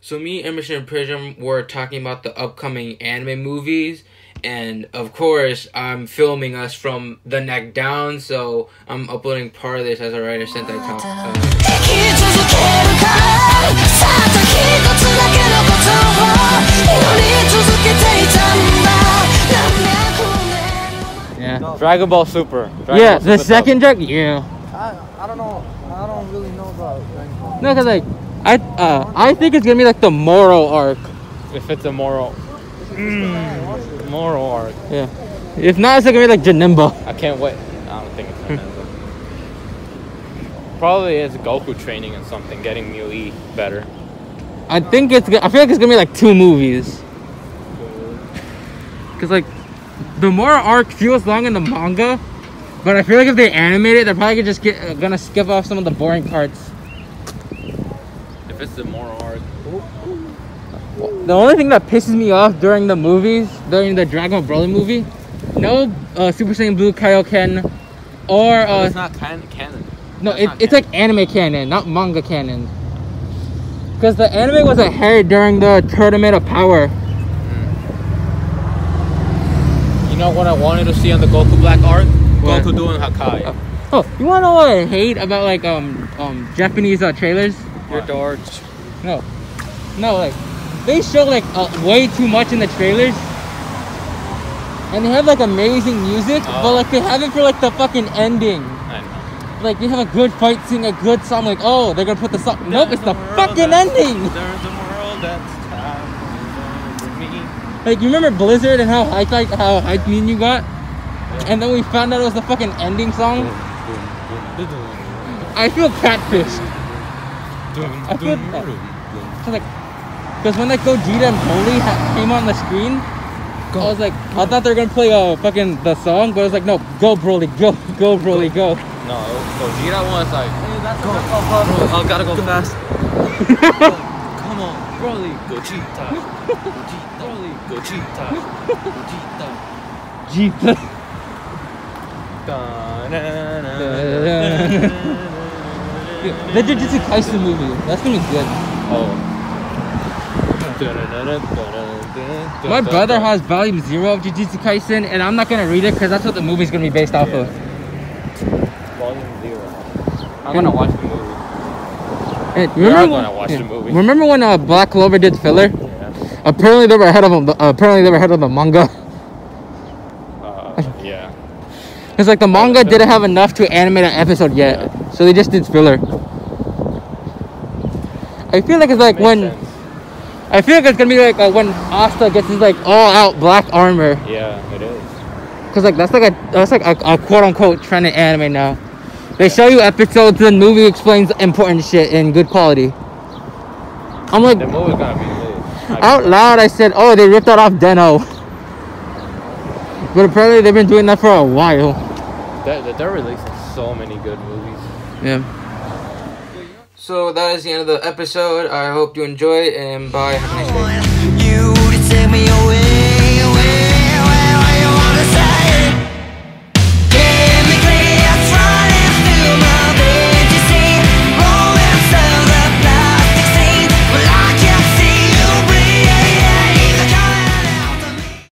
So me, Emerson, and Prism were talking about the upcoming anime movies, and of course, I'm filming us from the neck down, so I'm uploading part of this as a writer sent that com- uh, yeah. Dragon Ball Super. Dragon yeah, Ball Super the second Dragon. Yeah. I, I don't know. I don't really know about Dragon Ball. No, cause like I uh I think it's gonna be like the Moro arc. If it's a Moro, Moro arc, Yeah. If not, it's gonna be like Janemba. I can't wait. I don't think it's gonna. Probably it's Goku training and something, getting Mew E better. I think it's. I feel like it's gonna be like two movies. Cause like, the Moro arc feels long in the manga, but I feel like if they animate it, they're probably gonna just get uh, gonna skip off some of the boring parts. If it's the Moro arc, The only thing that pisses me off during the movies, during the Dragon Ball Broly movie, no uh, Super Saiyan Blue Kaioken, or uh, it's not can- canon. no, it, it's like anime canon, not manga canon. Because the anime was ahead during the Tournament of Power. You know what I wanted to see on the Goku Black arc? What? Goku doing Hakai. Oh, you wanna know what I hate about like um um Japanese uh, trailers? Your George. No, no, like they show like uh, way too much in the trailers, and they have like amazing music, but Oh. like they have it for like the fucking ending. I know. Like they have a good fight scene, a good song. Like oh, they're gonna put the song. Nope, it's the fucking ending. There's a world that's time for me. Like you remember Blizzard and how hype like how hype me and you got, and then we found out it was the fucking ending song. I feel catfished. I feel that. So like, because when like Gogeta and Broly ha- came on the screen, I was like, I thought they were gonna play uh fucking the song, but it was like, no, go Broly, go, go Broly, go. No, Gogeta was like, Hey, that's go, go, go, oh, gotta go fast. Come on, Broly, Gogeta. Gogeta. Broly, Gogeta. Gogeta. Jeep. the Jujutsu Kaisen movie, that's gonna be good. Oh. My brother has volume zero of Jujutsu Kaisen, and I'm not gonna read it because that's what the movie's gonna be based off of. Volume zero. I'm gonna watch the movie. And remember gonna when- watch yeah. the movie. Remember when uh, Black Clover did filler? Yeah. Apparently they were ahead of them. Uh, apparently they were ahead of the manga. Uh, yeah. It's like the manga didn't have enough to animate an episode yet, so they just did filler. I feel like it's like Makes when sense. I feel like it's gonna be like uh, when Asta gets his like all out black armor, Yeah, it is. cause like that's like a that's like a, a quote unquote trend in anime now. They show you episodes, the movie explains important shit in good quality. I'm like The movie's gonna be lit. out loud. I said, "Oh, they ripped that off Deno," but apparently they've been doing that for a while. They're, they're releasing so many good movies. Yeah. so that is the end of the episode. I hope you enjoy it, and bye.